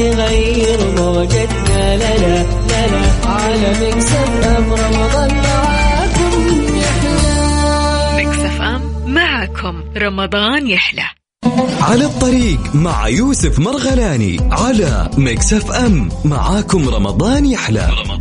تغير موجتنا. لا لا لا لا على Mix FM رمضان معاكم يحلى. Mix FM معاكم رمضان يحلى. على الطريق مع يوسف مرغلاني على Mix FM. معاكم رمضان يحلى. رمضان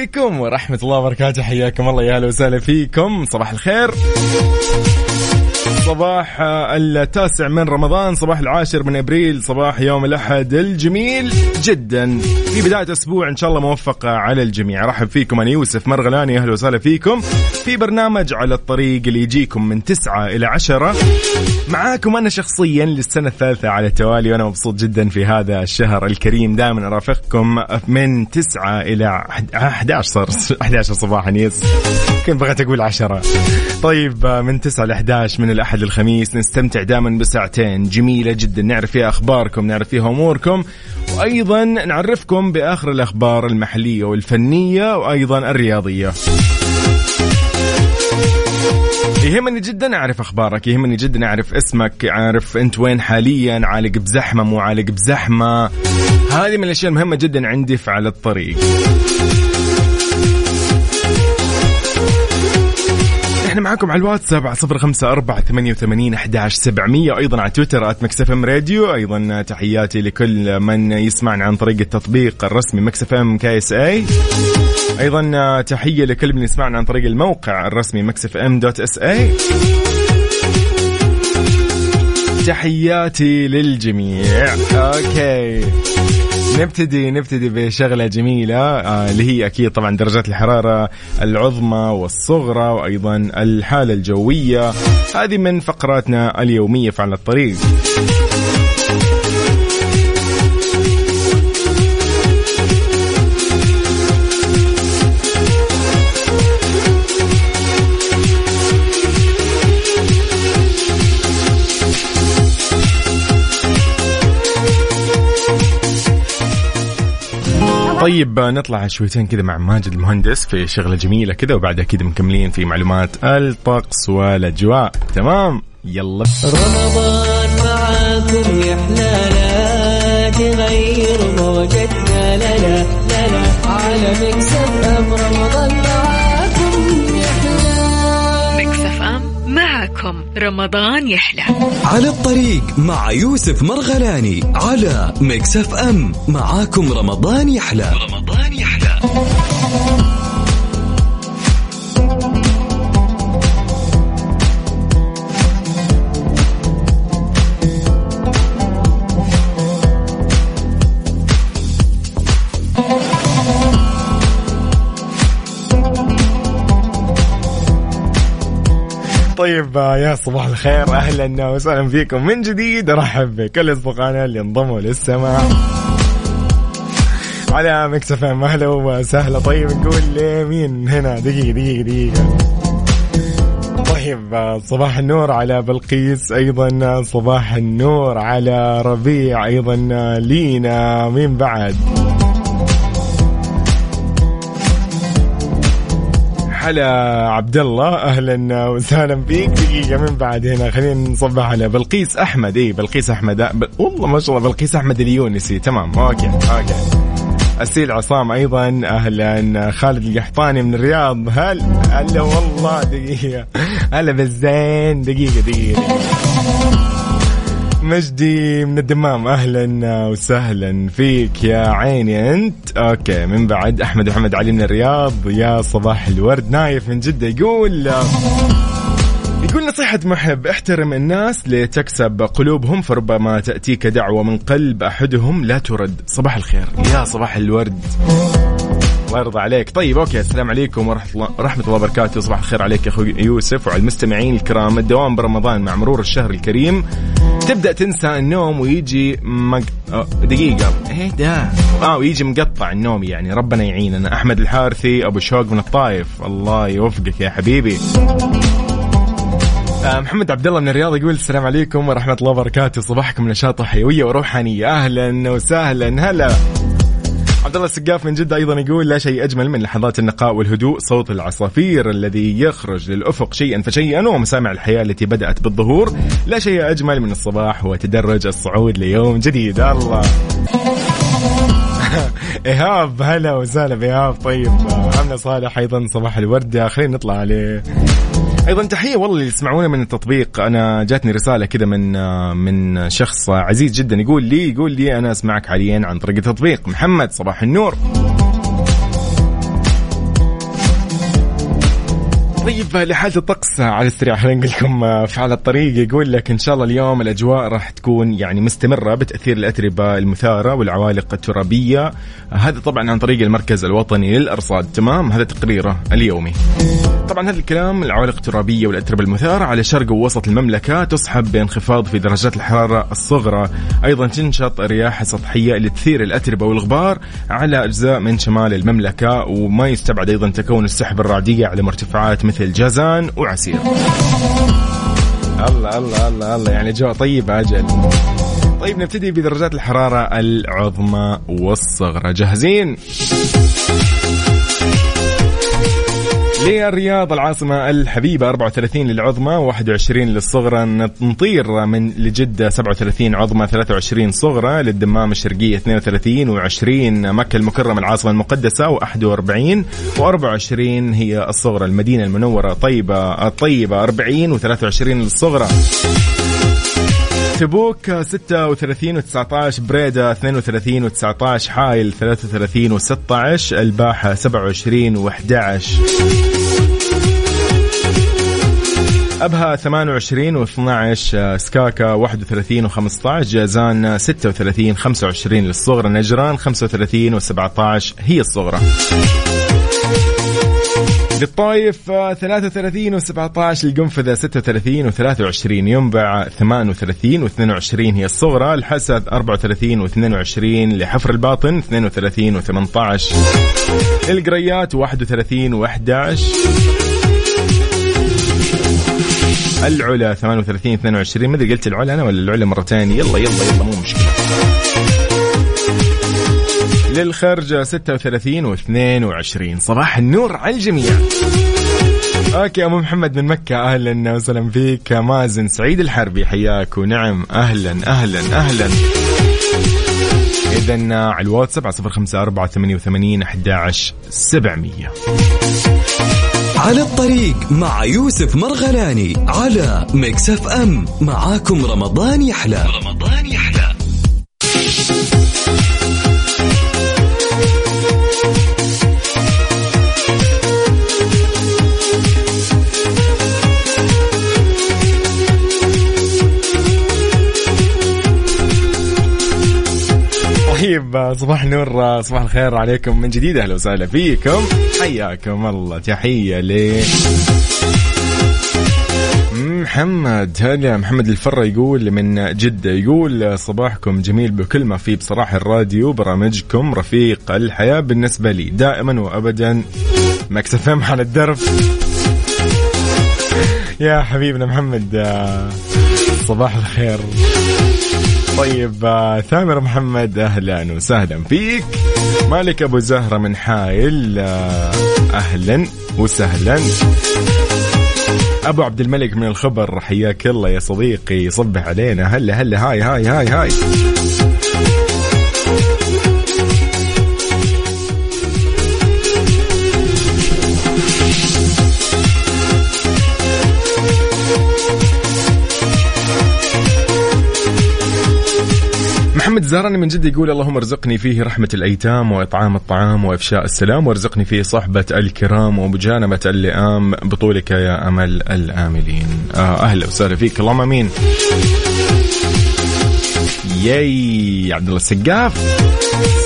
عليكم ورحمة الله وبركاته. حياكم الله يا أهلا وسهلا فيكم. صباح الخير. صباح التاسع من رمضان صباح العاشر من إبريل صباح يوم الأحد الجميل جدا. في بداية أسبوع إن شاء الله موفقة على الجميع. رحب فيكم أنا يوسف مرغلاني أهلا وسهلا فيكم. في برنامج على الطريق اللي يجيكم من تسعة إلى عشرة. معاكم أنا شخصيا للسنة الثالثة على التوالي وأنا مبسوط جدا في هذا الشهر الكريم. دائما أرافقكم من تسعة إلى 11 صار 11 صباحا يس كنت بغيت أقول 10 طيب من 9 ل 11 من الأحد للخميس نستمتع دائما بساعتين جميلة جدا. نعرف فيها أخباركم نعرف فيها أموركم وأيضا نعرفكم بآخر الأخبار المحلية والفنية وأيضا الرياضية. يهمني جدا أعرف أخبارك يهمني جدا أعرف اسمك أعرف أنت وين حاليا عالق بزحمة مو عالق بزحمة. هذه من الأشياء المهمة جدا عندي في على الطريق. إحنا معاكم على الواتساب على صفر خمسة أربعة ثمانية وثمانين أحداش سبعمية أيضا على تويتر at Mix FM Radio أيضا تحياتي لكل من يسمعنا عن طريق التطبيق الرسمي Mix FM KSA أيضا تحية لكل من يسمعنا عن طريق الموقع الرسمي Mix FM dot SA تحياتي للجميع. أوكي. نبتدي نبتدي بشغلة جميلة آه اللي هي أكيد طبعا درجات الحرارة العظمى والصغرى وأيضا الحالة الجوية. هذه من فقراتنا اليومية في على الطريق. طيب نطلع شويتين كذا مع ماجد المهندس في شغلة جميلة كذا وبعدها كذا مكملين في معلومات الطقس والأجواء. تمام؟ يلا. رمضان معاكم يحلى تغير موجتنا. لا لا على Mix FM رمضان. معاكم رمضان يحلى. على الطريق مع يوسف مرغلاني على Mix FM. معاكم رمضان يحلى. رمضان يحلى. طيب يا صباح الخير. أهلا وسهلا فيكم. من جديد أرحب بكل اصدقائنا اللي انضموا للسماع على Mix FM أهلا وسهلا. طيب نقول مين هنا؟ دقيقة دقيقة دقيقة. طيب صباح النور على بلقيس أيضا صباح النور على ربيع أيضا لينا. مين بعد؟ هلا عبد الله أهلا وسهلا فيك دقيقة من بعد هنا. خلينا نصبح على بلقيس أحمد. اي بلقيس أحمد. والله ما شاء الله بلقيس أحمد اليونسي. تمام. okay okay. أسيل عصام أيضا. أهلا. خالد القحطاني من الرياض. هل هلا والله دقيقة. هلا بالزين. دقيقة دقيقة, دقيقة. مجدي من الدمام. أهلا وسهلا فيك يا عيني أنت. okay من بعد أحمد محمد علي من الرياض يا صباح الورد. نايف من جدة يقول يقول نصيحة محب احترم الناس لتكسب قلوبهم فربما تأتيك دعوة من قلب أحدهم لا ترد. صباح الخير. يا صباح الورد. الله يرضى عليك. طيب أوكي السلام عليكم ورحمة الله وبركاته. صباح الخير عليك يا أخوي يوسف وعلى المستمعين الكرام. الدوام برمضان مع مرور الشهر الكريم. تبدأ تنسى النوم ويجي مق... دقيقة. إيه ده. آه ويجي مقطع النوم يعني. ربنا يعيننا. أحمد الحارثي أبو شوق من الطايف. الله يوفقك يا حبيبي. آه، محمد عبد الله من الرياض يقول السلام عليكم ورحمة الله وبركاته. صباحكم نشاط وحيوية وروحانية. أهلا وسهلا. هلا. عبد الله السقاف من جدة أيضا يقول لا شيء أجمل من لحظات النقاء والهدوء صوت العصافير الذي يخرج للأفق شيئا فشيئا ومسامع الحياة التي بدأت بالظهور. لا شيء أجمل من الصباح وتدرج الصعود ليوم جديد. الله. إيهاب هلا وسهلا بإيهاب. طيب عمنا صالح أيضا صباح الورده خلينا نطلع عليه. أيضا تحية والله اللي يسمعونا من التطبيق. أنا جاتني رسالة كذا من من شخص عزيز جدا يقول لي يقول لي أنا أسمعك حاليا عن طريق التطبيق. محمد صباح النور. طيب لحالة الطقس على السريع خلينا نقول لكم في على الطريق يقول لك إن شاء الله اليوم الأجواء راح تكون يعني مستمرة بتأثير الأتربة المثارة والعوالق الترابية. هذا طبعا عن طريق المركز الوطني للأرصاد تمام؟ هذا تقريره اليومي. طبعا هذا الكلام العوالق الترابية والأتربة المثارة على شرق ووسط المملكة تصحب بانخفاض في درجات الحرارة الصغرى. أيضا تنشط رياح سطحية لتثير الأتربة والغبار على أجزاء من شمال المملكة وما يستبعد أيضا تكون السحب الرعدية على مرتفعات مثل جازان وعسير. الله الله الله الله. يعني جو طيب أجل طيب نبتدي بدرجات الحرارة العظمى والصغرى. جاهزين؟ للرياض العاصمة الحبيبة 34 للعظمى 21 للصغرى. نطير من لجدة 37 عظمى 23 صغرى. للدمام الشرقية 32 و20 مكة المكرمة العاصمة المقدسة و41 و24 هي الصغرى. المدينة المنورة طيبة الطيبة 40 و23 للصغرى. تبوك 36 و19 بريدة 32 و19 حايل 33 و16 الباحة 27 و11 أبها 28 و12 سكاكا 31 و15 جازان 36 25 للصغرى نجران 35 و17 هي الصغرى. للطايف 33 و17 القنفذة 36 و23 ينبع 38 و22 هي الصغرى الحسد 34 و22 لحفر الباطن 32 و18 القريات 31 و11 العلا 38 22 ما ادري قلت العلا أنا ولا العلا مرتين يلا يلا يلا مو مشكلة. للخرج 36 و22 صباح النور على الجميع. أوكي أبو محمد من مكة. أهلا وسهلا فيك. مازن سعيد الحربي حياك ونعم. أهلا أهلا أهلا. اذا على الواتساب على صفر خمسة أربعة ثمانية وثمانين أحد سبعمية. على الطريق مع يوسف مرغلاني على Mix FM. معاكم رمضان يحلى. رمضان يحلى. طيب صباح النور صباح الخير عليكم من جديد. أهلا وسهلا فيكم. حياكم الله. تحية ل محمد. هلا محمد الفرة يقول من جدة يقول صباحكم جميل بكل ما فيه بصراحة الراديو. برامجكم رفيق الحياة بالنسبة لي. دائما وأبدا. مكسفهم على الدرب يا حبيبنا محمد صباح الخير. طيب آه، ثامر محمد أهلا وسهلا فيك. مالك أبو زهرة من حايل آه، أهلا وسهلا. أبو عبد الملك من الخبر حياك الله يا صديقي صبح علينا. هلا هلا هاي هاي هاي هاي. محمد زهراني من جد يقول اللهم ارزقني فيه رحمة الأيتام وإطعام الطعام وإفشاء السلام وارزقني فيه صحبة الكرام ومجانبة اللئام. بطولك يا أمل الآملين. آه أهلا وسهلا فيك. اللهم أمين. ياي عبد الله السقاف.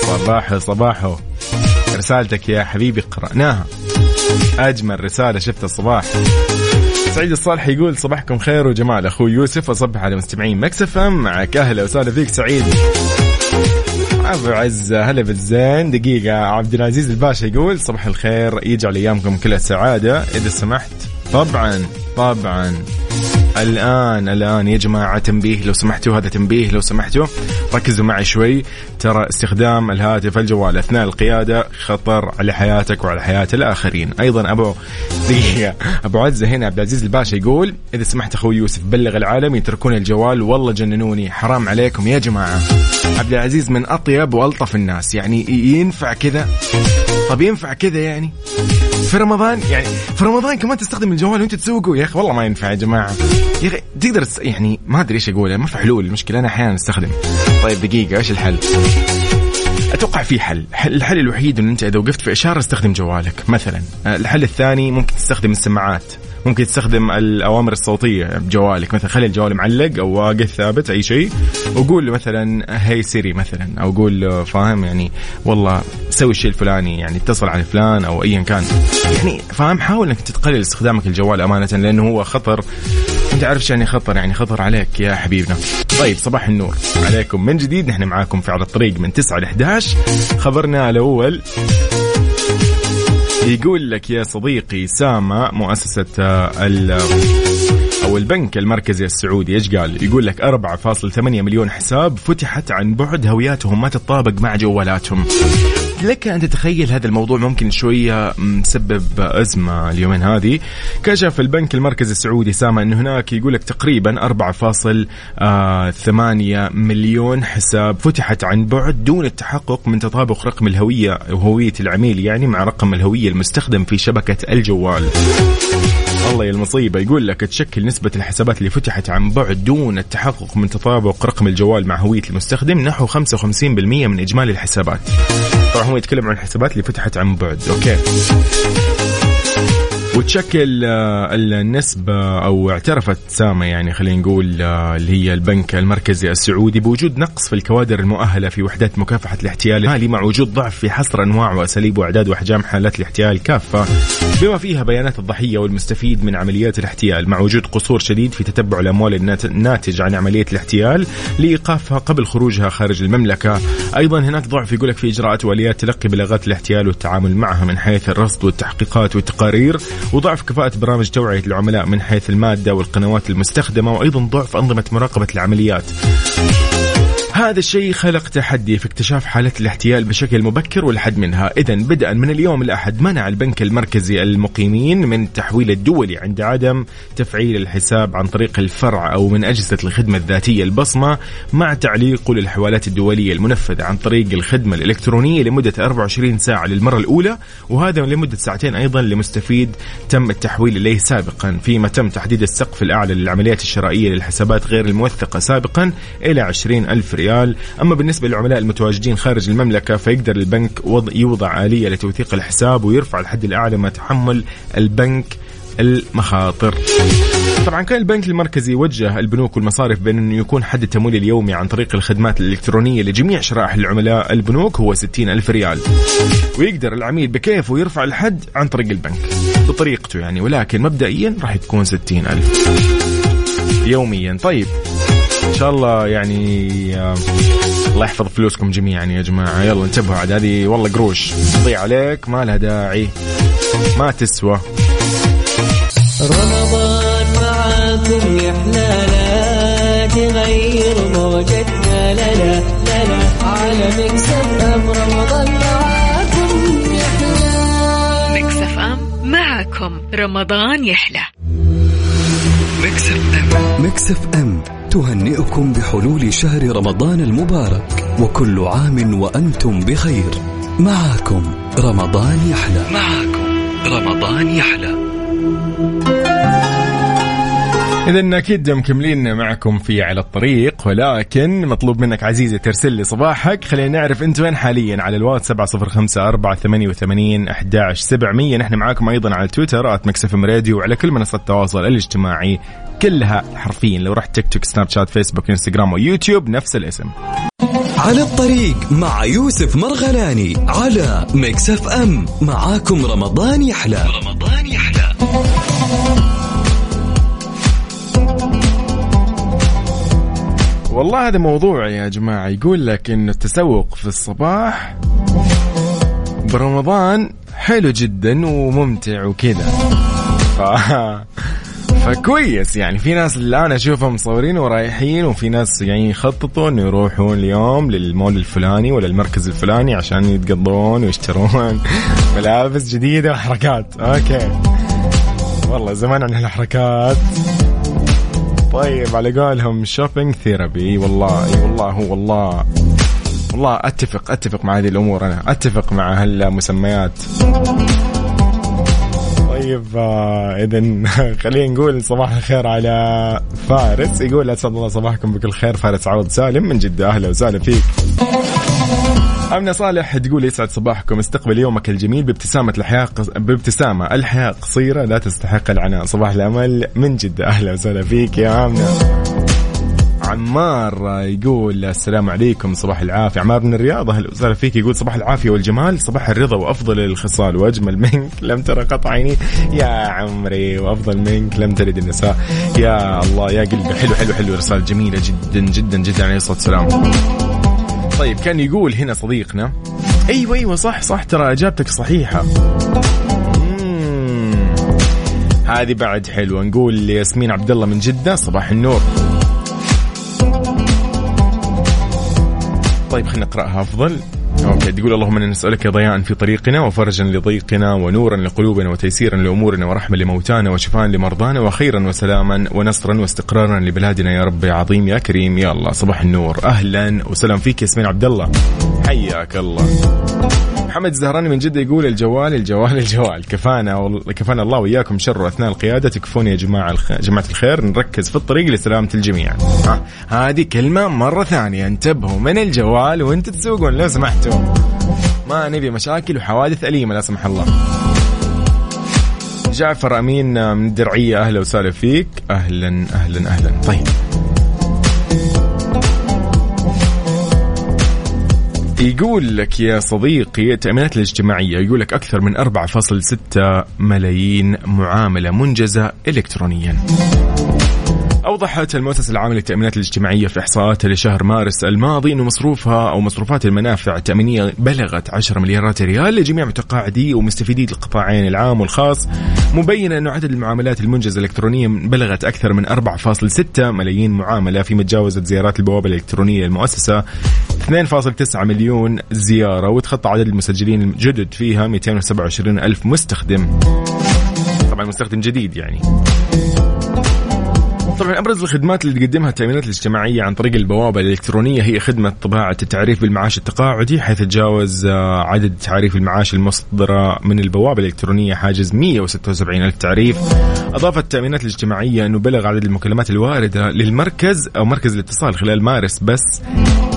صباحو صباحو. رسالتك يا حبيبي قرأناها أجمل رسالة شفتها الصباح. سعيد الصالح يقول صباحكم خير وجمال أخوي يوسف وصبح على مستمعين مكسف معك أهلا وسهلا فيك سعيد. أبو عزة هلا بالزين. دقيقة عبد العزيز الباشا يقول صباح الخير يجعل أيامكم كلها سعادة. إذا سمحت طبعا طبعا. الآن الآن يا جماعة تنبيه لو سمحتوا هذا تنبيه لو سمحتوا. ركزوا معي شوي. ترى استخدام الهاتف الجوال أثناء القيادة خطر على حياتك وعلى حياة الآخرين. أيضا أبو دقيقة. أبو عزه هنا عبد العزيز الباشا يقول إذا سمحت أخوي يوسف بلغ العالم يتركون الجوال. والله جننوني حرام عليكم يا جماعة. عبد العزيز من أطيب وألطف الناس. يعني ينفع كذا؟ طب ينفع كذا يعني؟ في رمضان؟ يعني في رمضان كمان تستخدم الجوال وانت تسوقه. يا أخي والله ما ينفع يا جماعة. يا أخي تقدر يعني ما أدري إيش أقول ما في حلول. المشكلة أنا أحيانا أستخدم. طيب دقيقة إيش الحل؟ أتوقع في حل. الحل الوحيد إن أنت إذا وقفت في إشارة استخدم جوالك مثلا. الحل الثاني ممكن تستخدم السماعات. ممكن تستخدم الأوامر الصوتية. بجوالك مثلا خلي الجوال معلق أو واقف ثابت أي شيء. وقول له مثلا هي سيري مثلا. أو قول له فاهم؟ يعني والله سوي الشيء الفلاني يعني اتصل على فلان أو ايا كان. يعني فاهم حاول إنك تقلل استخدامك الجوال أمانة لأنه هو خطر. انت عارف يعني خطر يعني خطر عليك يا حبيبنا. طيب صباح النور. عليكم. من جديد نحن معاكم في على الطريق من 9 ل 11 خبرنا الأول. يقول لك يا صديقي سامة مؤسسة ال أو البنك المركزي السعودي إيش قال؟ يقول لك 4.8 مليون حساب فتحت عن بعد هوياتهم ما تتطابق مع جوالاتهم. لك أن تتخيل هذا الموضوع ممكن شوية مسبب أزمة اليومين هذه. كشف البنك المركزي السعودي سامع ان هناك يقول لك تقريبا 4.8 مليون حساب فتحت عن بعد دون التحقق من تطابق رقم الهوية وهويه العميل يعني مع رقم الهوية المستخدم في شبكة الجوال. الله يا المصيبة. يقول لك تشكل نسبة الحسابات اللي فتحت عن بعد دون التحقق من تطابق رقم الجوال مع هوية المستخدم نحو 55% من إجمالي الحسابات. طبعا هو يتكلم عن الحسابات اللي فتحت عن بعد. أوكي. وتشكل آه، النسبة أو اعترفت سامة يعني خلينا نقول آه، اللي هي البنك المركزي السعودي بوجود نقص في الكوادر المؤهلة في وحدات مكافحة الاحتيال المالي مع وجود ضعف في حصر أنواع وأساليب وأعداد وأحجام حالات الاحتيال كافة. بما فيها بيانات الضحية والمستفيد من عمليات الاحتيال مع وجود قصور شديد في تتبع الأموال الناتج عن عملية الاحتيال لإيقافها قبل خروجها خارج المملكة. أيضا هناك ضعف يقول لك في إجراءات وآليات تلقي بلاغات الاحتيال والتعامل معها من حيث الرصد والتحقيقات والتقارير. وضعف كفاءة برامج توعية العملاء من حيث المادة والقنوات المستخدمة وأيضا ضعف أنظمة مراقبة العمليات. هذا الشيء خلق تحدي في اكتشاف حالة الاحتيال بشكل مبكر والحد منها. إذا بدءا من اليوم الأحد منع البنك المركزي المقيمين من التحويل الدولي عند عدم تفعيل الحساب عن طريق الفرع أو من أجهزة الخدمة الذاتية البصمة مع تعليقه للحوالات الدولية المنفذة عن طريق الخدمة الإلكترونية لمدة 24 ساعة للمرة الأولى وهذا لمدة ساعتين أيضا لمستفيد تم التحويل إليه سابقا. فيما تم تحديد السقف الأعلى للعمليات الشرائية للحسابات غير الموثقة سابقا إلى 20 ألف ريال. ريال أما بالنسبة للعملاء المتواجدين خارج المملكة فيقدر البنك يوضع آلية لتوثيق الحساب ويرفع الحد الأعلى ما تحمل البنك المخاطر. طبعا كان البنك المركزي يوجه البنوك والمصارف بين انه يكون حد التمويل اليومي عن طريق الخدمات الإلكترونية لجميع شرائح العملاء. البنوك هو 60 ألف ريال. ويقدر العميل بكيفه يرفع الحد عن طريق البنك. بطريقته يعني ولكن مبدئيا راح تكون 60 ألف. يوميا. طيب إن شاء الله يعني آه، الله يحفظ فلوسكم جميعا يا جماعة. يلا انتبهوا عاد هذه والله قروش. تضيع عليك ما لها داعي. ما تسوى. رمضان معاكم يحلى تغير موجتنا لا لا لا لا على Mix FM رمضان معاكم يحلى Mix FM معاكم رمضان يحلى. Mix FM. Mix FM. تهنئكم بحلول شهر رمضان المبارك وكل عام وأنتم بخير. معاكم رمضان يحلى. معاكم رمضان يحلى. إذا أكيد مكملين معكم في على الطريق ولكن مطلوب منك عزيزي ترسل لي صباحك. خلينا نعرف أنت وين حاليا؟ على الواتس 705 4 88 11 700 نحن معاكم أيضا على تويتر at Mix FM Radio وعلى كل منصات التواصل الاجتماعي. كلها حرفيا. لو رحت تيك توك سناب شات فيسبوك إنستغرام ويوتيوب نفس الاسم. على الطريق مع يوسف مرغلاني على Mix FM. معاكم رمضان يحلى. رمضان يحلى. والله هذا موضوع يا جماعة يقول لك إنه التسوق في الصباح برمضان حلو جدا وممتع وكذا. فكويس. يعني في ناس الآن أشوفهم مصورين ورايحين وفي ناس يعني يخططوا انه يروحون اليوم للمول الفلاني ولا المركز الفلاني عشان يتقضون ويشترون ملابس جديدة وحركات. أوكي. والله زمان عن هالحركات. طيب على قولهم shopping therapy والله اي والله هو والله والله أتفق أتفق مع هذه الأمور. أنا أتفق مع هالمسميات. طيب آه اذا خلينا نقول صباح الخير على فارس. يقول أسعد الله صباحكم بكل خير. فارس عوض سالم من جدة. أهلا وسهلا فيك. أمنة صالح تقول يسعد صباحكم. استقبل يومك الجميل بابتسامة الحياة قص... بابتسامة. الحياة قصيرة لا تستحق العناء. صباح الأمل من جدة. أهلا وسهلا فيك يا أمنة. عمار يقول السلام عليكم صباح العافية. عمار من الرياض أهلا وسهلا فيك. يقول صباح العافية والجمال صباح الرضا وأفضل الخصال. وأجمل منك لم ترى قط عيني. يا عمري وأفضل منك لم تلد النساء. يا الله يا قلبي. حلو حلو حلو. رسالة جميلة جدا جدا جدا. عليه الصلاة والسلام. طيب كان يقول هنا صديقنا أيوه أيوه صح صح. ترى إجابتك صحيحة. هذه بعد حلوة. نقول لياسمين عبد الله من جدة صباح النور. طيب خلينا نقرأها. أفضل. أوكي تقول اللهم أنا نسألك ضياء في طريقنا وفرجا لضيقنا ونورا لقلوبنا وتيسيرا لأمورنا ورحمة لموتانا وشفاء لمرضانا وخيرا وسلاما ونصرا واستقرارا لبلادنا. يا رب عظيم يا كريم يا الله صباح النور. أهلا وسلام فيك ياسمين عبد الله. حياك الله. محمد الزهراني من جدة يقول الجوال الجوال الجوال. كفانا. كفانا الله وإياكم شر أثناء القيادة. تكفون يا جماعة الخ... جماعة الخير. نركز في الطريق لسلامة الجميع. ها؟ هذه كلمة مرة ثانية. انتبهوا من الجوال وانت تسوقون لو سمحتوا. ما نبي مشاكل وحوادث أليمة لا سمح الله. جعفر أمين من الدرعية أهلا وسهلا فيك. أهلا أهلا أهلا. طيب. يقول لك يا صديقي التأمينات الاجتماعية يقول لك أكثر من 4.6 ملايين معاملة منجزة إلكترونيا. أوضحت المؤسسة العامة للتأمينات الاجتماعية في إحصاءاتها لشهر مارس الماضي أنه مصروفها أو مصروفات المنافع التأمينية بلغت 10 مليارات ريال لجميع متقاعدي ومستفيدي القطاعين العام والخاص مبينة أنه عدد المعاملات المنجزة الإلكترونية بلغت أكثر من 4.6 ملايين معاملة فيما تجاوزت زيارات البوابة الإلكترونية للمؤسسة 2.9 مليون زيارة وتخطى عدد المسجلين الجدد فيها 227 ألف مستخدم. طبعا مستخدم جديد يعني. طبعا أبرز الخدمات اللي تقدمها التأمينات الاجتماعية عن طريق البوابة الإلكترونية هي خدمة طباعة التعريف بالمعاش التقاعدي حيث تجاوز عدد تعريف المعاش المصدرة من البوابة الإلكترونية حاجز 176 ألف تعريف. أضافت التأمينات الاجتماعية أنه بلغ عدد المكالمات الواردة للمركز أو مركز الاتصال خلال مارس بس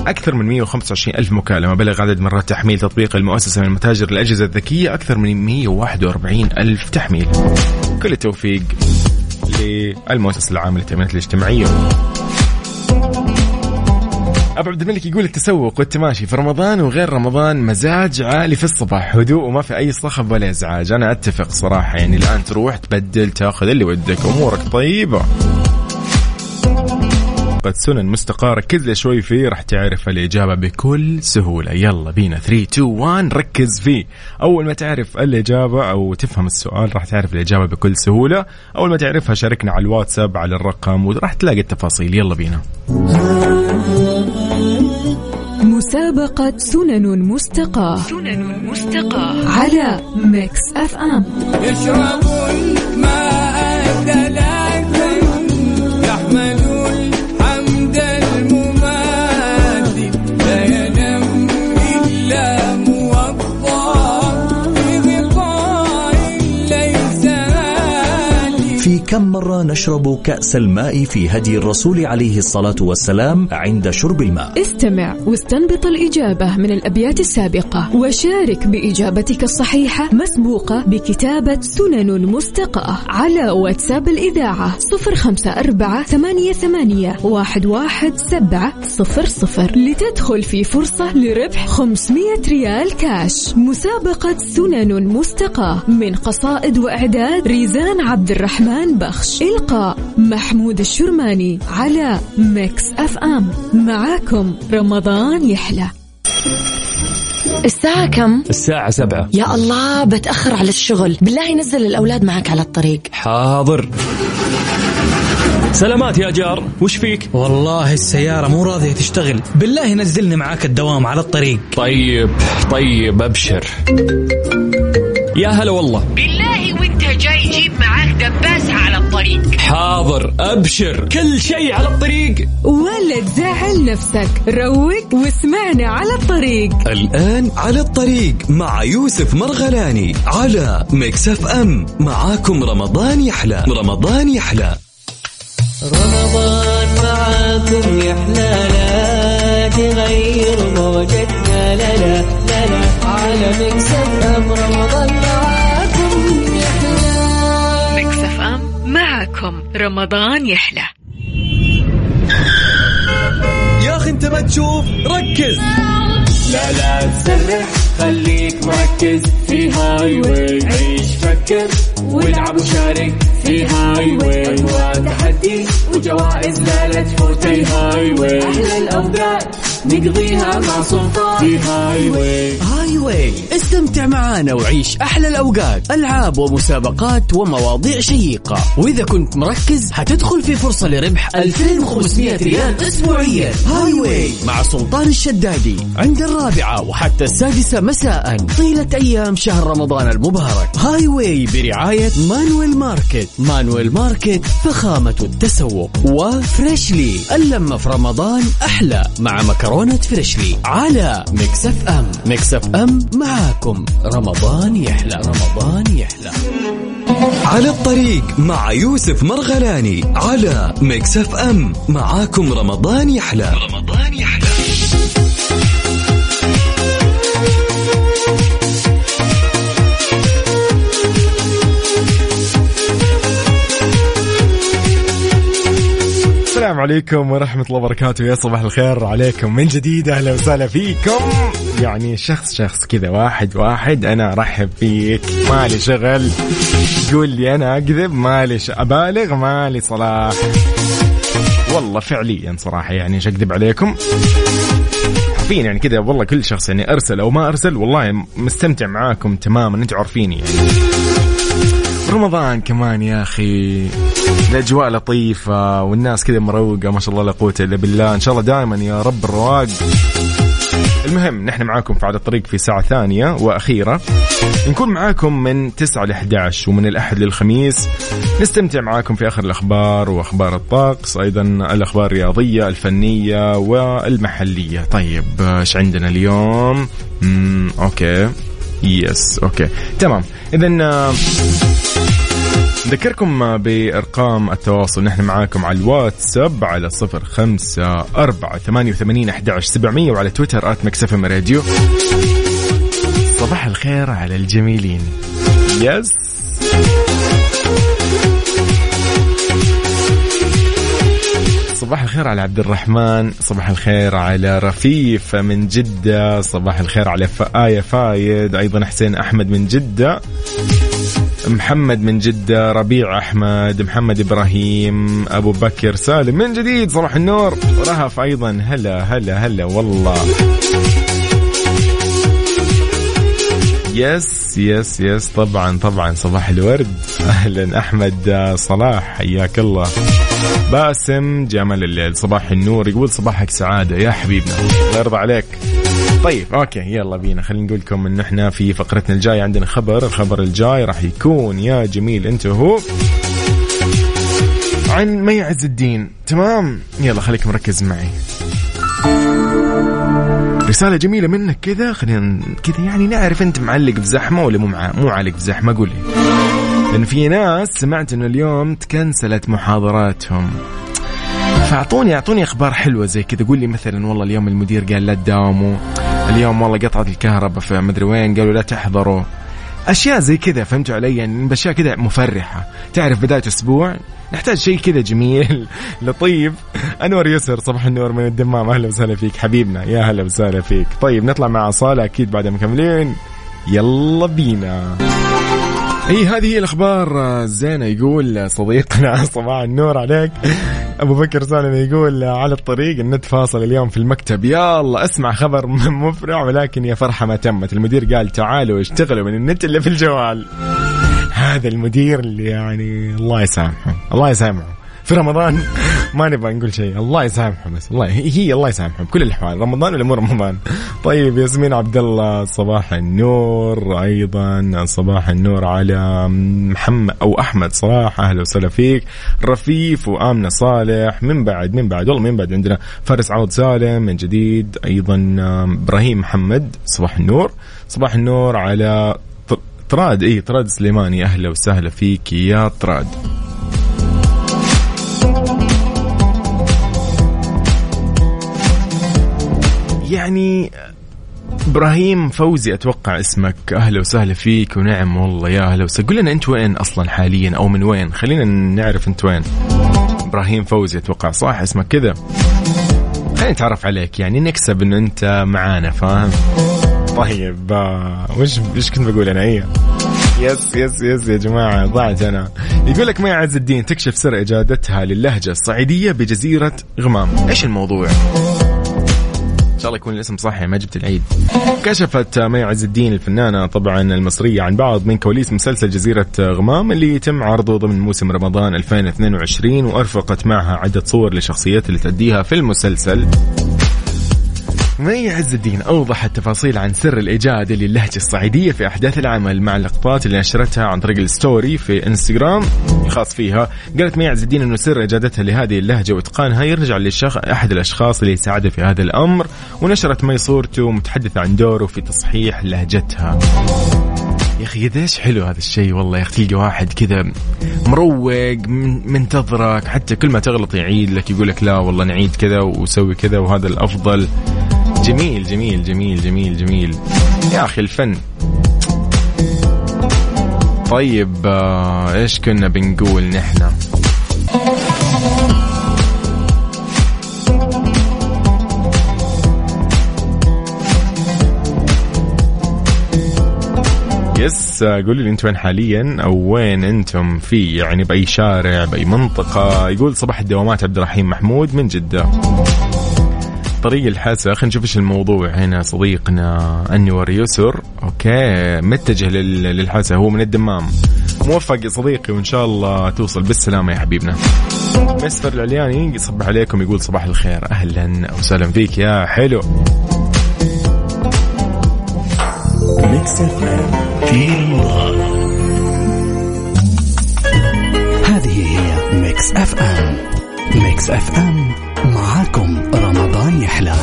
أكثر من 125 ألف مكالمة. بلغ عدد مرات تحميل تطبيق المؤسسة من متاجر الأجهزة الذكية أكثر من 141 ألف تحميل. كل التوفيق. للمؤسسة العامة للتأمينات الاجتماعية. أبو عبد الملك يقول التسوق والتماشي في رمضان وغير رمضان مزاج عالي في الصباح هدوء وما في أي صخب ولا إزعاج. أنا أتفق صراحة يعني الآن تروح تبدل تأخذ اللي ودك أمورك طيبة. قد سنن مستقاة كذا شوي فيه راح تعرف الإجابة بكل سهولة. يلا بينا. 3 2 1 ركز فيه. أول ما تعرف الإجابة أو تفهم السؤال راح تعرف الإجابة بكل سهولة. أول ما تعرفها شاركنا على الواتساب على الرقم وراح تلاقي التفاصيل. يلا بينا. مسابقة سنن مستقاة. سنن مستقاة. على Mix FM. كم مرة نشرب كأس الماء في هدي الرسول عليه الصلاة والسلام عند شرب الماء؟ استمع واستنبط الإجابة من الأبيات السابقة وشارك بإجابتك الصحيحة مسبوقة بكتابة سنن مستقاة على واتساب الإذاعة صفر خمسة أربعة ثمانية, ثمانية واحد, واحد سبعة صفر صفر لتدخل في فرصة لربح 500 ريال كاش. مسابقة سنن مستقاة من قصائد وإعداد ريزان عبد الرحمن بخش إلقاء محمود الشرماني على Mix FM. معاكم رمضان يحلى. الساعة كم؟ الساعة سبعة. يا الله بتأخر على الشغل. بالله نزل الأولاد معك على الطريق. حاضر. سلامات يا جار. وش فيك؟ والله السيارة مو راضية تشتغل. بالله نزلني معاك الدوام على الطريق. طيب طيب أبشر. يا هلا والله. بالله وانت جاي جيب معاك دباسة على الطريق. حاضر أبشر كل شيء على الطريق. ولا تزعل نفسك. روق واسمعنا على الطريق. الآن على الطريق مع يوسف مرغلاني على مكسف أم معاكم رمضان يحلى. رمضان يحلى. رمضان معاكم يحلى لا لا تغير موجتنا. لا لا لا لا. على Mix FM رمضان معاكم. معكم رمضان يحلى. يا أخي أنت ما تشوف ركز. لا لا تسرح خليك مركز. في highway عيش فكر والعب وشارك. highway وتحدي وجوائز لا لا تفوتي highway أحلى الاوقات نقضيها مع سلطان في هاي واي هاي واي استمتع معانا وعيش أحلى الأوقات. ألعاب ومسابقات ومواضيع شيقة. وإذا كنت مركز هتدخل في فرصة لربح 2500 ريال أسبوعيا. highway مع سلطان الشدادي. عند الرابعة وحتى السادسة مساء. طيلة أيام شهر رمضان المبارك. highway برعاية مانويل ماركت. مانويل ماركت فخامة التسوق وفريشلي. اللمة في رمضان أحلى مع مكرونة فريشلي على Mix FM. Mix FM معاكم. رمضان يحلى رمضان يحلى. على الطريق مع يوسف مرغلاني على Mix FM. معاكم رمضان يحلى. رمضان يحلى. السلام عليكم ورحمة الله وبركاته. يا صباح الخير عليكم. من جديد أهلا وسهلا فيكم. يعني شخص شخص كذا واحد واحد. أنا أرحب فيك مالي شغل. تقول لي أنا أكذب. مالي. أبالغ. مالي صلاح. والله فعليا صراحة يعني إيش أكذب عليكم؟ حرفيا يعني كذا والله كل شخص يعني أرسل أو ما أرسل والله مستمتع معاكم تماما. أنتم عارفيني يعني. رمضان كمان يا أخي. الأجواء لطيفة والناس كذا مروقة ما شاء الله لا قوة إلا بالله. إن شاء الله دائما يا رب الرواق المهم نحن معاكم في على الطريق في ساعة ثانية وأخيرة. نكون معاكم من 9 ل 11 ومن الأحد للخميس نستمتع معاكم في آخر الأخبار وأخبار الطقس أيضا الأخبار الرياضية الفنية والمحلية. طيب إيش عندنا اليوم؟ okay. yes okay. تمام. إذا نذكركم بأرقام التواصل. نحن معاكم على الواتساب على صفر خمسة أربعة ثمانية وثمانين أحد سبعمية وعلى تويتر at Mix FM Radio. صباح الخير على الجميلين. يس صباح الخير على عبد الرحمن. صباح الخير على رفيف من جدة. صباح الخير على آية فايد. أيضا حسين أحمد من جدة. محمد من جدة ربيع أحمد محمد إبراهيم أبو بكر سالم من جديد صباح النور رهف أيضا هلا هلا هلا والله. yes yes yes طبعا طبعا صباح الورد. أهلا أحمد صلاح حياك الله. باسم جمال الليل صباح النور يقول صباحك سعادة يا حبيبنا. الله يرضى عليك. طيب okay يلا بينا. خلينا نقول لكم إن إحنا في فقرتنا الجاية عندنا خبر. الخبر الجاي راح يكون يا جميل أنت هو عن مي عز الدين. تمام؟ يلا خليك مركز معي. رسالة جميلة منك كذا. خلينا كذا يعني نعرف أنت معلق في زحمة ولا مو مو عالق في زحمة؟ قولي. لأن في ناس سمعت إنه اليوم تكنسلت محاضراتهم. فاعطوني اعطوني أخبار حلوة زي كذا. قول لي مثلا والله اليوم المدير قال لا تداوموا. اليوم والله قطعت الكهرباء في مدري وين قالوا لا تحضروا. أشياء زي كذا فهمتوا علي؟ يعني باشياء كذا مفرحة. تعرف بداية أسبوع نحتاج شيء كذا جميل لطيف. أنور يسر صباح النور من الدمام. أهلا وسهلا فيك. حبيبنا يا هلا وسهلا فيك. طيب نطلع مع صاله أكيد بعد مكملين يلا بينا. اي هذه هي الأخبار الزينه يقول صديقنا صباح النور عليك. أبو بكر سالم يقول على الطريق النت فاصل اليوم في المكتب. يا الله اسمع خبر مفرع ولكن يا فرحة ما تمت. المدير قال تعالوا اشتغلوا من النت اللي في الجوال. هذا المدير اللي يعني الله يسامحه الله يسامحه. في رمضان. ما نبغى نقول شيء. الله يسامحهم بس. الله هي الله يسامحهم. بكل الأحوال. رمضان ولا مو رمضان؟ طيب ياسمين عبد الله صباح النور. أيضا صباح النور على محمد أو أحمد صلاح. أهلا وسهلا فيك. رفيف وآمنة صالح. من بعد من بعد. والله من بعد عندنا فارس عوض سالم من جديد. أيضا إبراهيم محمد. صباح النور. صباح النور على طراد اي طراد سليماني. أهلا وسهلا فيك يا طراد يعني إبراهيم فوزي أتوقع اسمك. أهلا وسهلا فيك ونعم والله يا أهلا وسهلا. قول لنا أنت وين أصلا حاليا أو من وين؟ خلينا نعرف أنت وين. إبراهيم فوزي أتوقع صح اسمك كذا؟ خلينا نتعرف عليك يعني نكسب انه أنت معانا فاهم؟ طيب آه، وش وش كنت بقول أنا؟ إيه. yes yes yes يا جماعة ضاعت أنا. يقول لك مي عز الدين تكشف سر إجادتها للهجة الصعيدية بجزيرة غمام. إيش الموضوع؟ إن شاء الله يكون الاسم صحيح ما جبت العيد. كشفت مي عز الدين الفنانة طبعا المصرية عن بعض من كواليس مسلسل جزيرة غمام اللي يتم عرضه ضمن موسم رمضان 2022 وأرفقت معها عدة صور لشخصيات اللي تأديها في المسلسل. مي عز الدين. أوضحت تفاصيل عن سر إجادتها للهجة الصعيدية في أحداث العمل مع اللقطات اللي نشرتها عن طريق ال story في إنستغرام الخاص فيها. قالت مي عز الدين أنه سر إيجادتها لهذه اللهجة وإتقانها يرجع للشخص أحد الأشخاص اللي ساعده في هذا الأمر. ونشرت مي صورته متحدثة عن دوره في تصحيح لهجتها. يا أخي قديش حلو هذا الشيء؟ والله يا أخي تلقى واحد كذا مروق منتظرك. حتى كل ما تغلط يعيد لك يقول لك لا والله نعيد كذا وسوي كذا وهذا الأفضل. جميل جميل جميل جميل جميل. يا أخي الفن. طيب آه إيش كنا بنقول نحن؟ yes قولوا لي أنتم وين حاليا؟ أو وين أنتم في يعني بأي شارع بأي منطقة؟ يقول صباح الدوامات عبد الرحيم محمود من جدة. طريق الحسا خلينا نشوف إيش الموضوع هنا صديقنا انور يسر. okay متجه للحسا هو من الدمام. موفق يا صديقي وإن شاء الله توصل بالسلامة يا حبيبنا. مسفر العلياني يصبح عليكم يقول صباح الخير. أهلا وسهلا فيك يا حلو. هذه هي Mix FM. Mix FM. معاكم رمضان يحلى.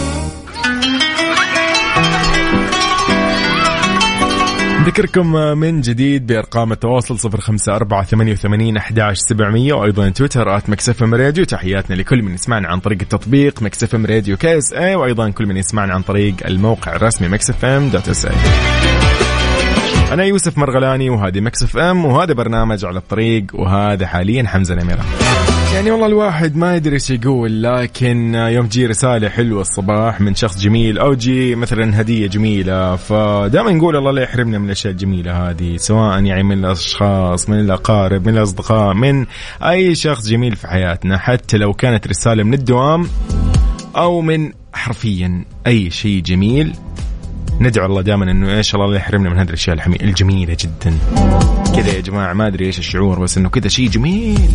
نذكركم من جديد بأرقام التواصل صفر خمسة أربعة ثمانية وثمانين أحداش سبعمية وأيضا تويتر at MixFM Radio. تحياتنا لكل من يسمعنا عن طريق التطبيق MixFM Radio KSA وأيضا كل من يسمعنا عن طريق الموقع الرسمي MixFM dot SA أنا يوسف مرغلاني وهذه Mix FM وهذا برنامج على الطريق وهذا حاليا حمزة نمرة يعني والله الواحد ما يدري إيش يقول لكن يوم تجي رسالة حلوة الصباح من شخص جميل أو تجي مثلا هدية جميلة فدائما نقول الله لا يحرمنا من الأشياء الجميلة هذه سواء يعني من الأشخاص من الأقارب من الأصدقاء من أي شخص جميل في حياتنا حتى لو كانت رسالة من الدوام أو من حرفيا أي شيء جميل. ندعو الله دائما إنه إيش الله لا يحرمنا من هذه الأشياء الجميلة جدا. كذا يا جماعة ما أدري إيش الشعور بس إنه كذا شيء جميل.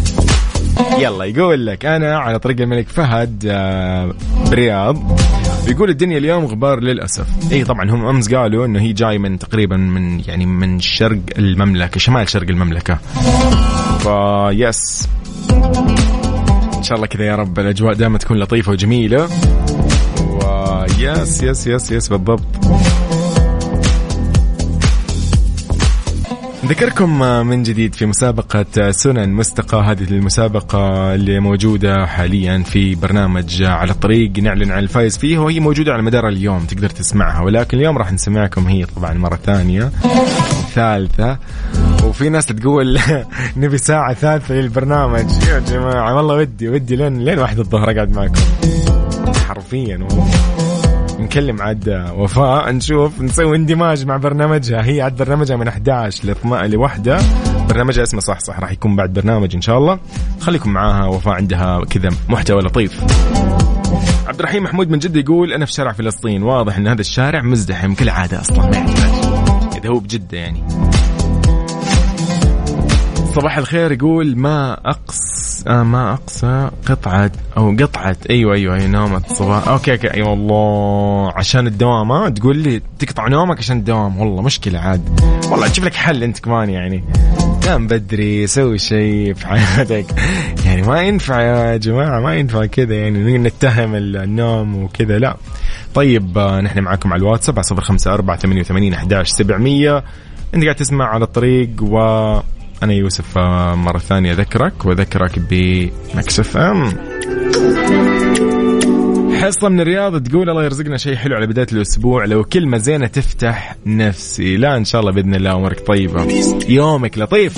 يلا يقول لك أنا على طريق الملك فهد آه، برياض. بيقول الدنيا اليوم غبار للأسف. إي طبعا هم أمس قالوا إنه هي جاي من تقريبا من يعني من شرق المملكة شمال شرق المملكة. ف yes إن شاء الله كذا يا رب الأجواء دائما تكون لطيفة وجميلة. و yes yes yes yes بالضبط. نذكركم من جديد في مسابقة سنن مستقى. هذه المسابقة اللي موجودة حاليا في برنامج على الطريق نعلن عن الفائز فيه وهي موجودة على مدار اليوم تقدر تسمعها. ولكن اليوم راح نسمعكم هي طبعا مرة ثانية ثالثة. وفي ناس تقول نبي ساعة ثالثة للبرنامج. يا جماعة والله ودي ودي لين لين واحد الظهر أقعد معكم. حرفيا والله. نكلم عاد وفاء نشوف نسوي اندماج مع برنامجها. هي عاد برنامجها من 11 ل لوحدة. برنامجها اسمه صح صح راح يكون بعد برنامج إن شاء الله. خليكم معاها وفاء عندها كذا محتوى لطيف. عبد الرحيم محمود من جدة يقول أنا في شارع فلسطين واضح إن هذا الشارع مزدحم كالعادة أصلا. إذا هو بجدة يعني. صباح الخير يقول ما أقص آه ما أقصى قطعة أو قطعة. أيوة أيوة هي نومة صباح. okay okay. أي والله. عشان الدوام ها؟ تقول لي تقطع نومك عشان الدوام. والله مشكلة عاد. والله تشوف لك حل أنت كمان يعني. نام بدري سوي شيء في حياتك. يعني ما ينفع يا جماعة ما ينفع كذا يعني. نتهم النوم وكذا. لا. طيب آه، نحن معاكم على الواتساب على صفر خمسة أربعة ثمانية وثمانين أحداش سبعمية. أنت قاعد تسمع على الطريق و أنا يوسف آه، مرة ثانية أذكرك وأذكرك بمكسف أم. حصة من الرياض تقول الله يرزقنا شيء حلو على بداية الأسبوع لو كلمة زينة تفتح نفسي. لا إن شاء الله بإذن الله أمورك طيبة. يومك لطيف.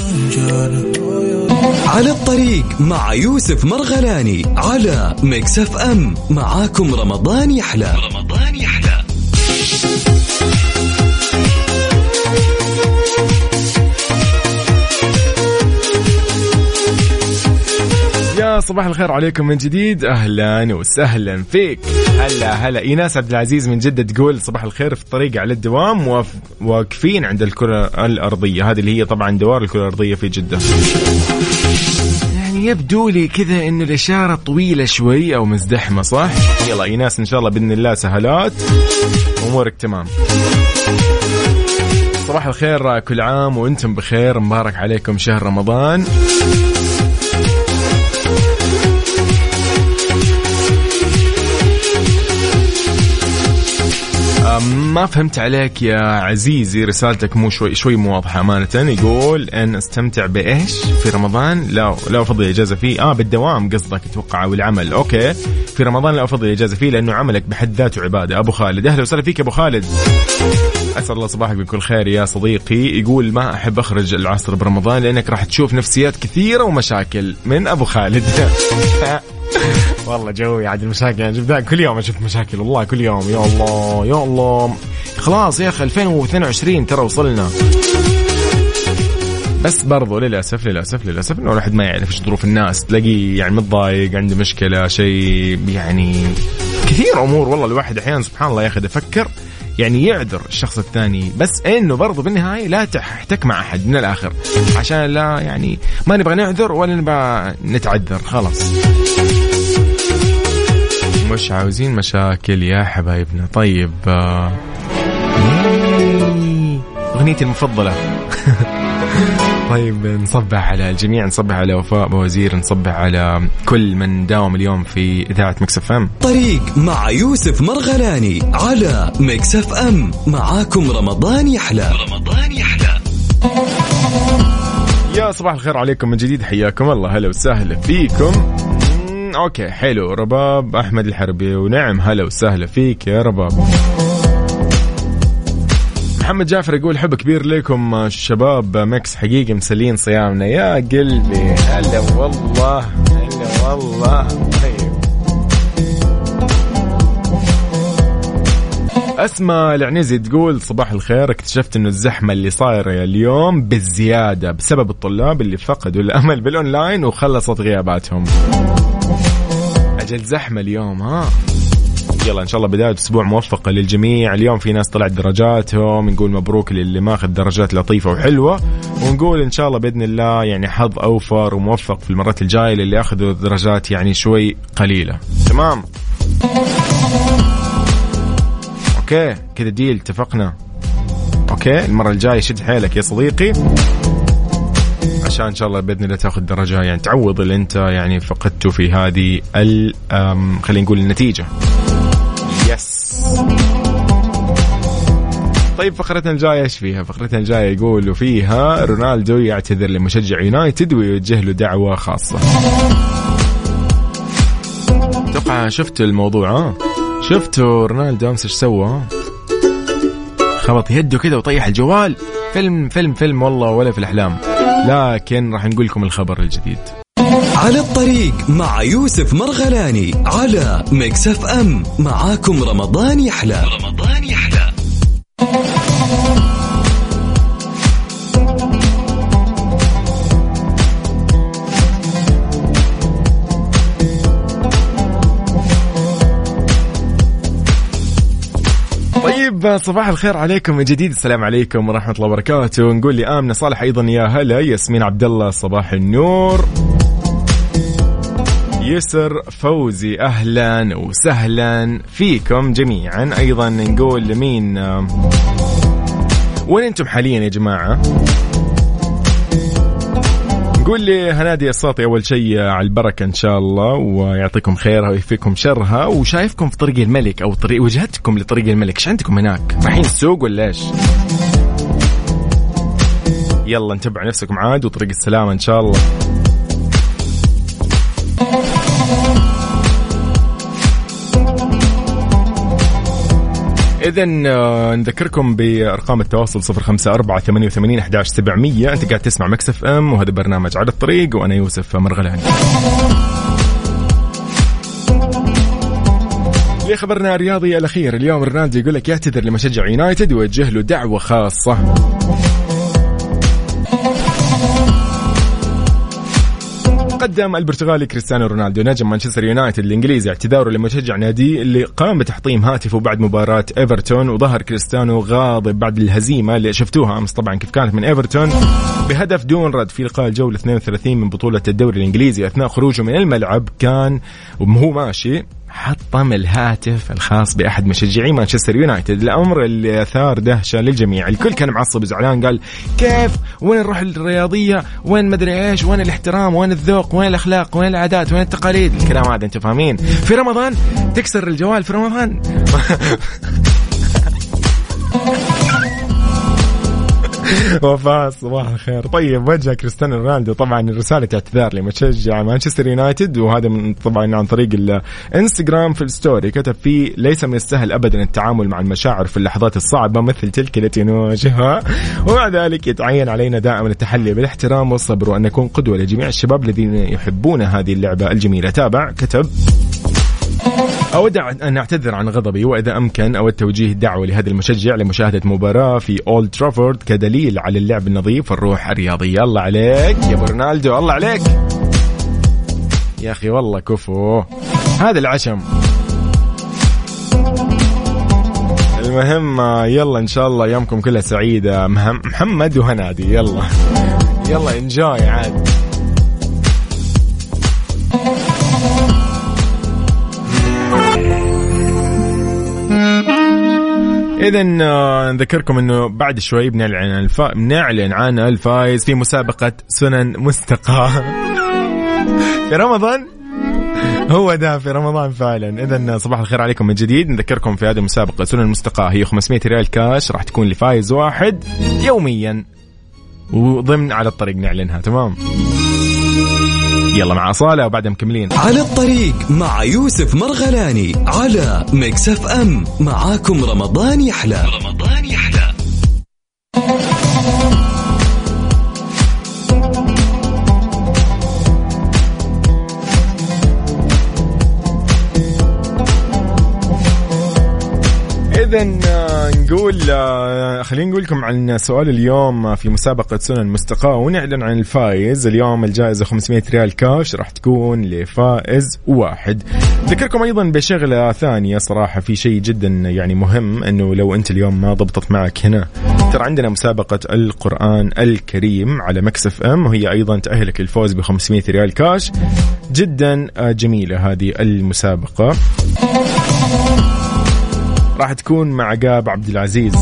على الطريق مع يوسف مرغلاني على Mix FM. معاكم رمضان يحلى. رمضان صباح الخير عليكم من جديد. أهلا وسهلا فيك. هلا هلا. إيناس عبد العزيز من جدة تقول صباح الخير في الطريق على الدوام واقفين عند الكرة الأرضية. هذه اللي هي طبعا دوار الكرة الأرضية في جدة. يعني يبدو لي كذا انه الإشارة طويلة شوي أو مزدحمة صح؟ يلا إيناس إن شاء الله بإذن الله سهلات. أمورك تمام. صباح الخير كل عام وأنتم بخير. مبارك عليكم شهر رمضان. ما فهمت عليك يا عزيزي رسالتك مو شوي شوي مو واضحه أمانة يقول أن أستمتع بإيش؟ في رمضان لا لا أفضل الإجازة فيه. آه بالدوام قصدك أتوقع أو العمل. أوكي. في رمضان لا أفضل الإجازة فيه لأنه عملك بحد ذاته عبادة. أبو خالد. أهلا وسهلا فيك أبو خالد. اسعد الله صباحك بكل خير يا صديقي. يقول ما أحب أخرج العصر برمضان لأنك راح تشوف نفسيات كثيرة ومشاكل. من أبو خالد. والله جوي عاد المشاكل يعني جبنا كل يوم أشوف مشاكل. والله كل يوم. يا الله يا الله. خلاص يا أخي 2022 ترى وصلنا. بس برضو للأسف للأسف للأسف إنه الواحد ما يعرف إيش ظروف الناس. تلاقيه يعني متضايق عنده مشكلة شيء يعني كثير أمور. والله الواحد أحيانا سبحان الله يا أخي يفكر يعني يعذر الشخص الثاني. بس إنه برضو بالنهاية لا تحتك مع أحد من الآخر. عشان لا يعني ما نبغى نعذر ولا نبغى نتعذر. خلاص. مش عاوزين مشاكل يا حبايبنا. طيب آه، أغنيتي المفضلة. طيب نصبح على الجميع نصبح على وفاء بوزير نصبح على كل من داوم اليوم في إذاعة Mix FM. طريق مع يوسف مرغلاني على Mix FM. معاكم رمضان يحلى. رمضان يحلى. يا صباح الخير عليكم من جديد حياكم الله هلا وسهلا فيكم. okay حلو. رباب أحمد الحربي ونعم هلا وسهلا فيك يا رباب. محمد جعفر يقول حب كبير لكم شباب. Mix حقيقي مسلين صيامنا. يا قلبي. هلا والله هلا والله. طيب. أسماء العنزي تقول صباح الخير. اكتشفت إنه الزحمة اللي صايرة اليوم بالزيادة بسبب الطلاب اللي فقدوا الأمل بالأونلاين وخلصت غياباتهم. أجل زحمة اليوم ها؟ يلا إن شاء الله بداية أسبوع موفقة للجميع. اليوم في ناس طلعت درجاتهم نقول مبروك للي ماخذ درجات لطيفة وحلوة. ونقول إن شاء الله بإذن الله يعني حظ أوفر وموفق في المرات الجاية للي أخذوا درجات يعني شوي قليلة. تمام؟ okay كذا deal اتفقنا. okay المرة الجاية شد حيلك يا صديقي. عشان إن شاء الله بإذن الله تأخذ درجة يعني تعوض اللي أنت يعني فقدته في هذه ال خلينا نقول النتيجة يس طيب فقرتنا الجاية إيش فيها؟ فقرتنا الجاية يقولوا فيها رونالدو يعتذر لمشجع يونايتد ويوجه له دعوة خاصة. أتوقع شفت الموضوع ها؟ شفتوا رونالدو أمس إيش سوى؟ خبط يده كذا وطيح الجوال فيلم فيلم فيلم والله ولا في الأحلام لكن راح نقول لكم الخبر الجديد. على الطريق مع يوسف مرغلاني على Mix FM. معاكم رمضان يحلى. رمضان طيب صباح الخير عليكم من جديد. السلام عليكم ورحمة الله وبركاته. نقول لي امنه صالح أيضا يا هلا ياسمين عبد الله صباح النور. يسر فوزي أهلا وسهلا فيكم جميعا. أيضا نقول لمين؟ وين أنتم حاليا يا جماعة؟ نقول لي هنادي الصوتي أول شيء على البركة إن شاء الله ويعطيكم خيرها ويكفيكم شرها وشايفكم في طريق الملك أو طريق وجهتكم لطريق الملك. إيش عندكم هناك؟ رايحين السوق ولا إيش؟ يلا نتبع نفسكم عاد وطريق السلامة إن شاء الله. إذا آه، نذكركم بأرقام التواصل صفر خمسة أربعة ثمانية وثمانين أحداش سبعمية. أنت قاعد تسمع مكسف أم وهذا برنامج على الطريق وأنا يوسف مرغلاني لخبرنا الرياضي الأخير اليوم رونالدو يقول لك يعتذر لمشجع يونايتد ويوجه له دعوة خاصة. قدم البرتغالي كريستيانو رونالدو نجم مانشستر يونايتد الإنجليزي اعتذاره لمشجع ناديه اللي قام بتحطيم هاتفه بعد مباراة إيفرتون وظهر كريستيانو غاضب بعد الهزيمة اللي شفتوها أمس. طبعا كيف كانت من إيفرتون؟ بهدف دون رد في لقاء الجولة 32 من بطولة الدوري الإنجليزي أثناء خروجه من الملعب كان وهو ماشي حطم الهاتف الخاص بأحد مشجعي مانشستر يونايتد. الأمر اللي أثار دهشة للجميع. الكل كان معصب وزعلان قال كيف؟ وين الروح الرياضية؟ وين مدري إيش؟ وين الاحترام؟ وين الذوق؟ وين الأخلاق؟ وين العادات؟ وين التقاليد؟ الكلام هذا أنتم فاهمين. في رمضان تكسر الجوال في رمضان. وفاء صباح الخير. طيب وجه كريستيانو رونالدو؟ طبعا رسالة اعتذار لمشجع مانشستر يونايتد وهذا من طبعا عن طريق الانستغرام في ال story. كتب فيه ليس من السهل ابدا التعامل مع المشاعر في اللحظات الصعبة مثل تلك التي نواجهها. ومع ذلك يتعين علينا دائما التحلي بالاحترام والصبر وأن نكون قدوة لجميع الشباب الذين يحبون هذه اللعبة الجميلة. تابع كتب. أود أن أعتذر عن غضبي وإذا أمكن أود توجيه دعوة لهذا المشجع لمشاهدة مباراة في أولد ترافورد كدليل على اللعب النظيف والروح الرياضية. الله عليك يا ابو رونالدو الله عليك. يا أخي والله كفو. هذا العشم. المهم يلا إن شاء الله ايامكم كلها سعيده محمد وهنادي يلا. يلا انجوي عاد. اذا آه، نذكركم إنه بعد شوي بنعلن عن الف... بنعلن عن الفايز في مسابقة سنن مستقى في رمضان؟ هو ده في رمضان فعلا. اذا صباح الخير عليكم من جديد. نذكركم في هذه المسابقة سنن مستقى هي 500 ريال كاش راح تكون لفايز واحد يوميا. وضمن على الطريق نعلنها تمام؟ يلا مع أصالة وبعدها مكملين. على الطريق مع يوسف مرغلاني على Mix FM. معاكم رمضان يحلى. رمضان إذا نقول آه، خلينا نقول لكم عن سؤال اليوم في مسابقة سنن مستقاة ونعلن عن الفائز. اليوم الجائزة 500 ريال كاش راح تكون لفائز واحد. ذكركم أيضا بشغلة ثانية. صراحة في شيء جدا يعني مهم أنه لو أنت اليوم ما ضبطت معك هنا ترى عندنا مسابقة القرآن الكريم على مكسف أم وهي أيضا تأهلك للفوز ب 500 ريال كاش. جدا آه، جميلة هذه المسابقة. راح تكون مع عقاب عبد العزيز.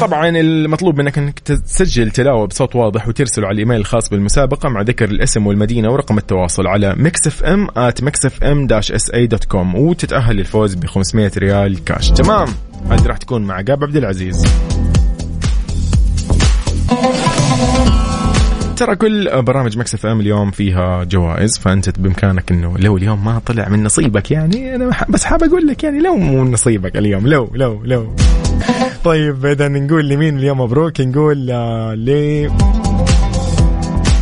طبعا المطلوب منك إنك تسجل تلاوة بصوت واضح وترسله على الإيميل الخاص بالمسابقة مع ذكر الاسم والمدينة ورقم التواصل على mixfm at mixfm-sa.com وتتأهل للفوز ب 500 ريال كاش. تمام. هذه راح تكون مع عقاب عبد العزيز. ترى كل برامج Mix FM اليوم فيها جوائز فأنت بإمكانك إنه لو اليوم ما طلع من نصيبك يعني أنا بس حاب أقول لك يعني لو مو من نصيبك اليوم لو لو لو. طيب إذا نقول لمين اليوم مبروك؟ نقول ل آه،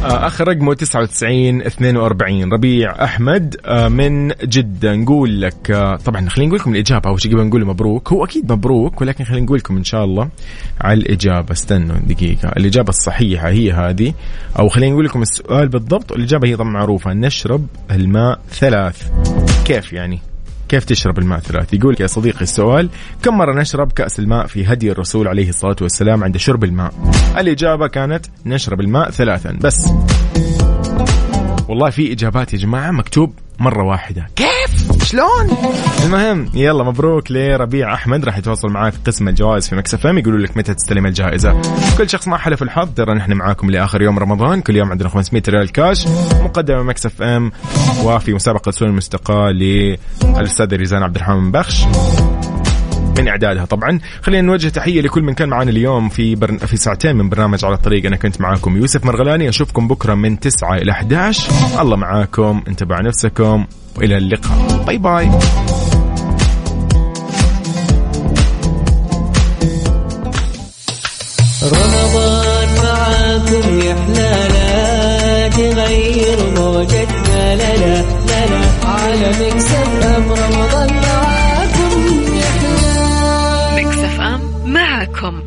آخر رقمه 99 42 ربيع أحمد آه، من جدة. نقول لك آه، طبعا خلينا نقول لكم الإجابة. أول شيء قبل نقول مبروك. هو أكيد مبروك ولكن خلينا نقول لكم إن شاء الله على الإجابة. استنوا دقيقة. الإجابة الصحيحة هي هذه أو خلينا نقول لكم السؤال بالضبط. والاجابه هي طبعا معروفة. نشرب الماء ثلاث. كيف يعني؟ كيف تشرب الماء ثلاث؟ يقول يا صديقي السؤال كم مرة نشرب كأس الماء في هدي الرسول عليه الصلاة والسلام عند شرب الماء؟ الإجابة كانت نشرب الماء ثلاثا بس. والله في إجابات يا جماعة مكتوب مرة واحدة. كيف؟ شلون؟ المهم يلا مبروك لربيع أحمد راح يتواصل معاك قسم الجوائز في Mix FM يقولوا لك متى تستلم الجائزة. كل شخص ما حالفه الحظ ترى نحن معاكم لآخر يوم رمضان. كل يوم عندنا 500 ريال كاش مقدمة Mix FM وفي مسابقة سنن مستقاة للأستاذ ريزان عبد الرحمن بخش. من إعدادها. طبعا خلينا نوجه تحية لكل من كان معنا اليوم في برن... في ساعتين من برنامج على الطريق. أنا كنت معاكم يوسف مرغلاني. أشوفكم بكرة من 9 إلى 11 الله معاكم. انتبهوا على نفسكم. وإلى اللقاء. bye bye. رمضان معاكم يا حلالا تغير موجتنا. لا لا لا على مكسب رمضان معاكم. يا